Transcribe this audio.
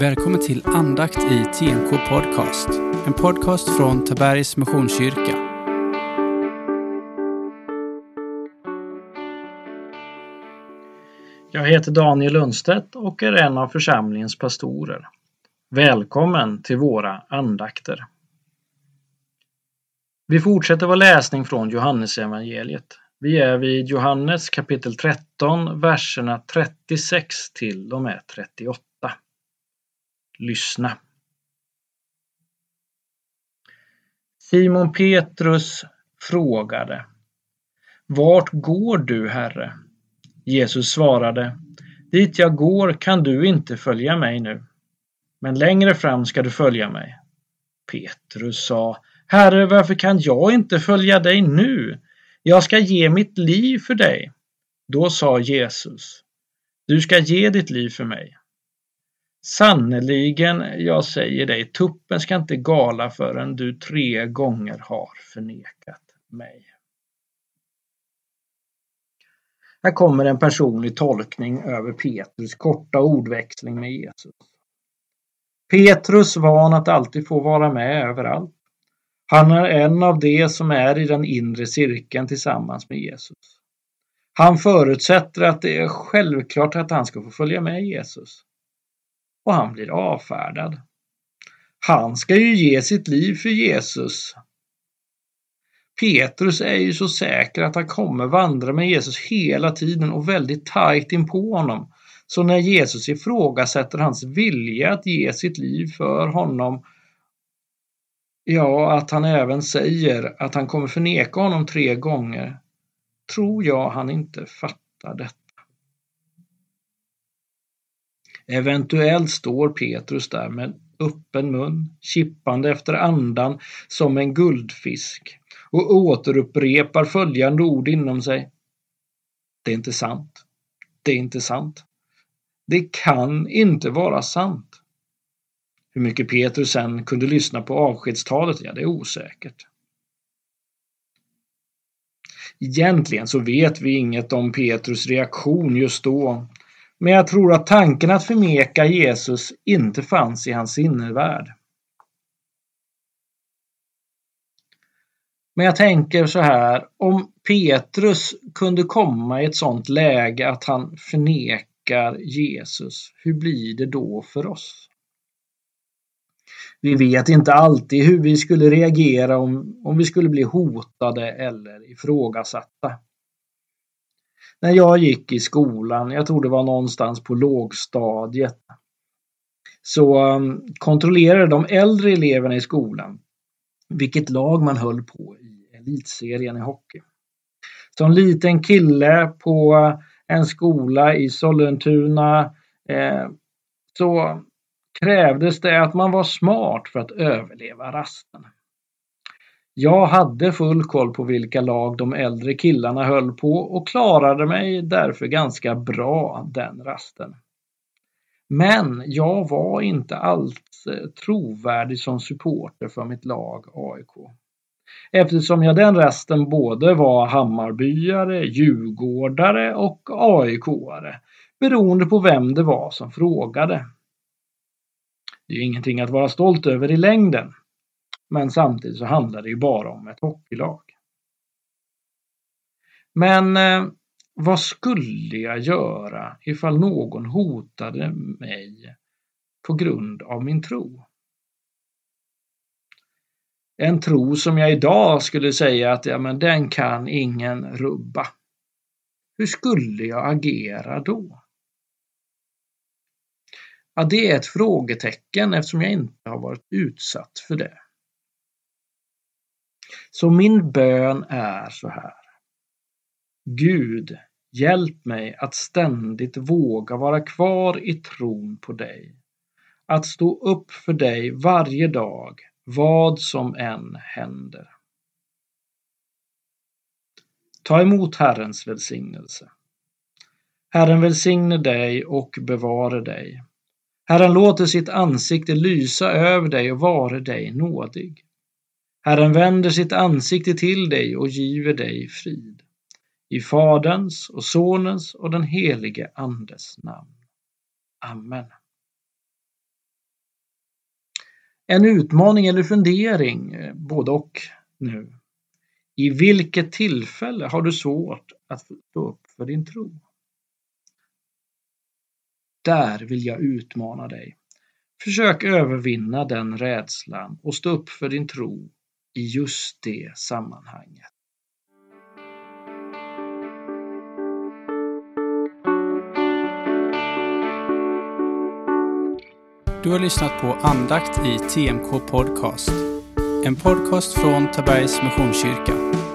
Välkommen till andakt i TNK Podcast. En podcast från Tabergs Missionskyrka. Jag heter Daniel Lundstedt och är en av församlingens pastorer. Välkommen till våra andakter. Vi fortsätter vår läsning från Johannesevangeliet. Vi är vid Johannes kapitel 13, verserna 36 till och med 38. Lyssna. Simon Petrus frågade Vart går du, Herre? Jesus svarade Dit jag går kan du inte följa mig nu, men längre fram ska du följa mig. Petrus sa Herre, varför kan jag inte följa dig nu? Jag ska ge mitt liv för dig. Då sa Jesus Du ska ge ditt liv för mig. Sannerligen, jag säger dig, tuppen ska inte gala förrän du tre gånger har förnekat mig. Här kommer en personlig tolkning över Petrus korta ordväxling med Jesus. Petrus van att alltid få vara med överallt. Han är en av de som är i den inre cirkeln tillsammans med Jesus. Han förutsätter att det är självklart att han ska få följa med Jesus och han blir avfärdad. Han ska ju ge sitt liv för Jesus. Petrus är ju så säker att han kommer vandra med Jesus hela tiden och väldigt tajt in på honom. Så när Jesus ifrågasätter hans vilja att ge sitt liv för honom, ja, att han även säger att han kommer förneka honom tre gånger, tror jag han inte fattar detta. Eventuellt står Petrus där med öppen mun, kippande efter andan som en guldfisk och återupprepar följande ord inom sig. Det är inte sant. Det är inte sant. Det kan inte vara sant. Hur mycket Petrus sen kunde lyssna på avskedstalet, ja det är osäkert. Egentligen så vet vi inget om Petrus reaktion just då men jag tror att tanken att förneka Jesus inte fanns i hans sinnevärld. Men jag tänker så här, om Petrus kunde komma i ett sådant läge att han förnekar Jesus, hur blir det då för oss? Vi vet inte alltid hur vi skulle reagera om, om vi skulle bli hotade eller ifrågasatta när jag gick i skolan, jag tror det var någonstans på lågstadiet, så um, kontrollerade de äldre eleverna i skolan vilket lag man höll på i elitserien i hockey. Som liten kille på uh, en skola i Sollentuna eh, så krävdes det att man var smart för att överleva rasten. Jag hade full koll på vilka lag de äldre killarna höll på och klarade mig därför ganska bra den rasten. Men jag var inte alls eh, trovärdig som supporter för mitt lag AIK. Eftersom jag den rasten både var Hammarbyare, Djurgårdare och AIKare. beroende på vem det var som frågade. Det är ingenting att vara stolt över i längden. Men samtidigt så handlar det ju bara om ett hockeylag. Men eh, vad skulle jag göra ifall någon hotade mig på grund av min tro? En tro som jag idag skulle säga att ja, men den kan ingen rubba. Hur skulle jag agera då? Ja, det är ett frågetecken eftersom jag inte har varit utsatt för det. Så min bön är så här. Gud, hjälp mig att ständigt våga vara kvar i tron på dig. Att stå upp för dig varje dag, vad som än händer. Ta emot Herrens välsignelse. Herren välsigne dig och bevare dig. Herren låter sitt ansikte lysa över dig och vare dig nådig. Herren vänder sitt ansikte till dig och giver dig frid. I Faderns och Sonens och den helige Andes namn. Amen. En utmaning eller fundering, eh, både och nu. I vilket tillfälle har du svårt att stå upp för din tro? Där vill jag utmana dig. Försök övervinna den rädslan och stå upp för din tro i just det sammanhanget. Du har lyssnat på andakt i TMK Podcast. En podcast från Tabergs Missionskyrka.